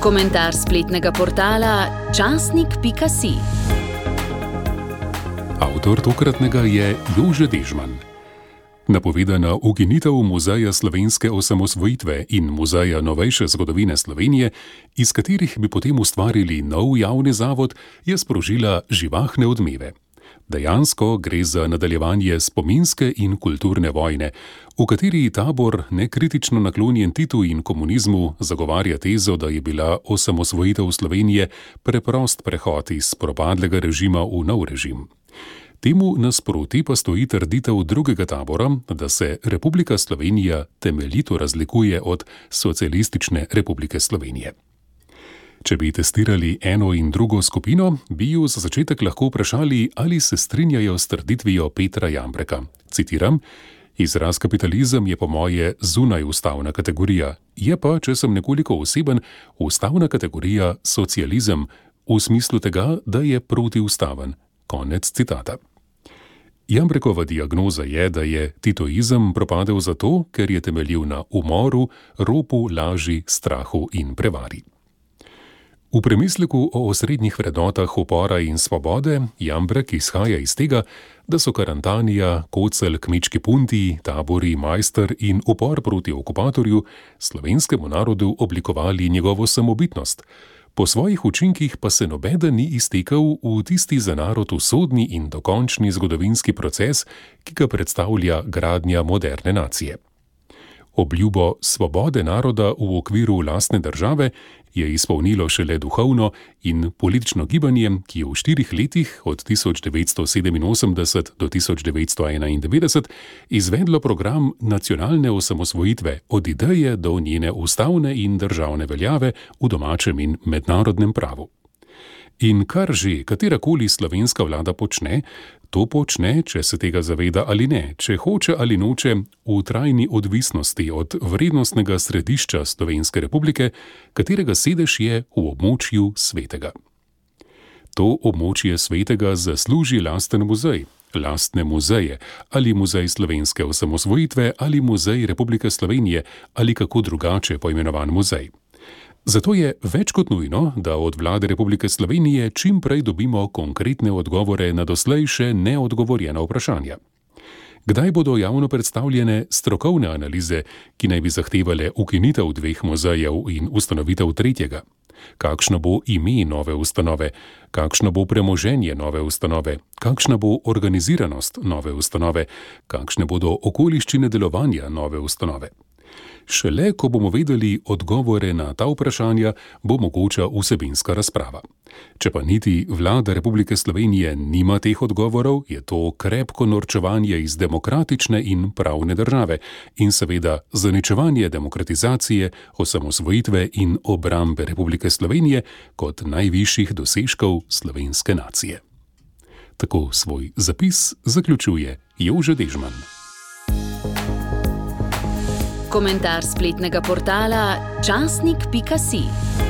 Komentar spletnega portala časnik.si. Avtor tokratnega je Jože Dežman. Napovedana ukinitev Muzeja slovenske osamosvojitve in Muzeja novejše zgodovine Slovenije, iz katerih bi potem ustvarili nov javni zavod, je sprožila živahne odmeve. Dejansko gre za nadaljevanje spominske in kulturne vojne, v kateri tabor nekritično naklonjen Titu in komunizmu zagovarja tezo, da je bila osamosvojitev Slovenije preprost prehod iz propadlega režima v nov režim. Temu nasproti pa stoji trditev drugega tabora, da se Republika Slovenija temeljito razlikuje od Socialistične republike Slovenije. Če bi testirali eno in drugo skupino, bi ju za začetek lahko vprašali, ali se strinjajo s trditvijo Petra Jambreka. Citiram: Izraz kapitalizem je po moje zunaj ustavna kategorija, je pa, če sem nekoliko oseben, ustavna kategorija socializem v smislu tega, da je protiustaven. Konec citata. Jambrekova diagnoza je, da je titoizem propadel zato, ker je temeljil na umoru, ropu, laži, strahu in prevari. V premisleku o osrednjih vrednotah upora in svobode Jambrek izhaja iz tega, da so karantanija, kocel, kmečki punti, tabori, majster in upor proti okupatorju slovenskemu narodu oblikovali njegovo samobitnost, po svojih učinkih pa se nobeden ni iztekel v tisti za narod usodni in dokončni zgodovinski proces, ki ga predstavlja gradnja moderne nacije. Obljubo svobode naroda v okviru lastne države je izpolnilo šele duhovno in politično gibanje, ki je v štirih letih od 1987 do 1991 izvedlo program nacionalne osamosvojitve od ideje do njene ustavne in državne veljave v domačem in mednarodnem pravu. In kar že katerakoli slovenska vlada počne, to počne, če se tega zaveda ali ne, če hoče ali noče, v trajni odvisnosti od vrednostnega središča Slovenske republike, katerega sedež je v območju svetega. To območje svetega zasluži lasten muzej, lastne muzeje, ali muzej slovenske osamosvojitve, ali muzej Republike Slovenije, ali kako drugače poimenovan muzej. Zato je več kot nujno, da od vlade Republike Slovenije čim prej dobimo konkretne odgovore na doslej še neodgovorjena vprašanja. Kdaj bodo javno predstavljene strokovne analize, ki naj bi zahtevale ukinitev dveh muzejev in ustanovitev tretjega? Kakšno bo ime nove ustanove, kakšno bo premoženje nove ustanove, kakšna bo organiziranost nove ustanove, kakšne bodo okoliščine delovanja nove ustanove? Šele ko bomo vedeli odgovore na ta vprašanja, bo mogoča vsebinska razprava. Če pa niti vlada Republike Slovenije nima teh odgovorov, je to krepko norčevanje iz demokratične in pravne države in seveda zaničevanje demokratizacije, osamosvojitve in obrambe Republike Slovenije kot najvišjih dosežkov slovenske nacije. Tako svoj zapis zaključuje Jože Dežman. Komentar spletnega portala časnik.si.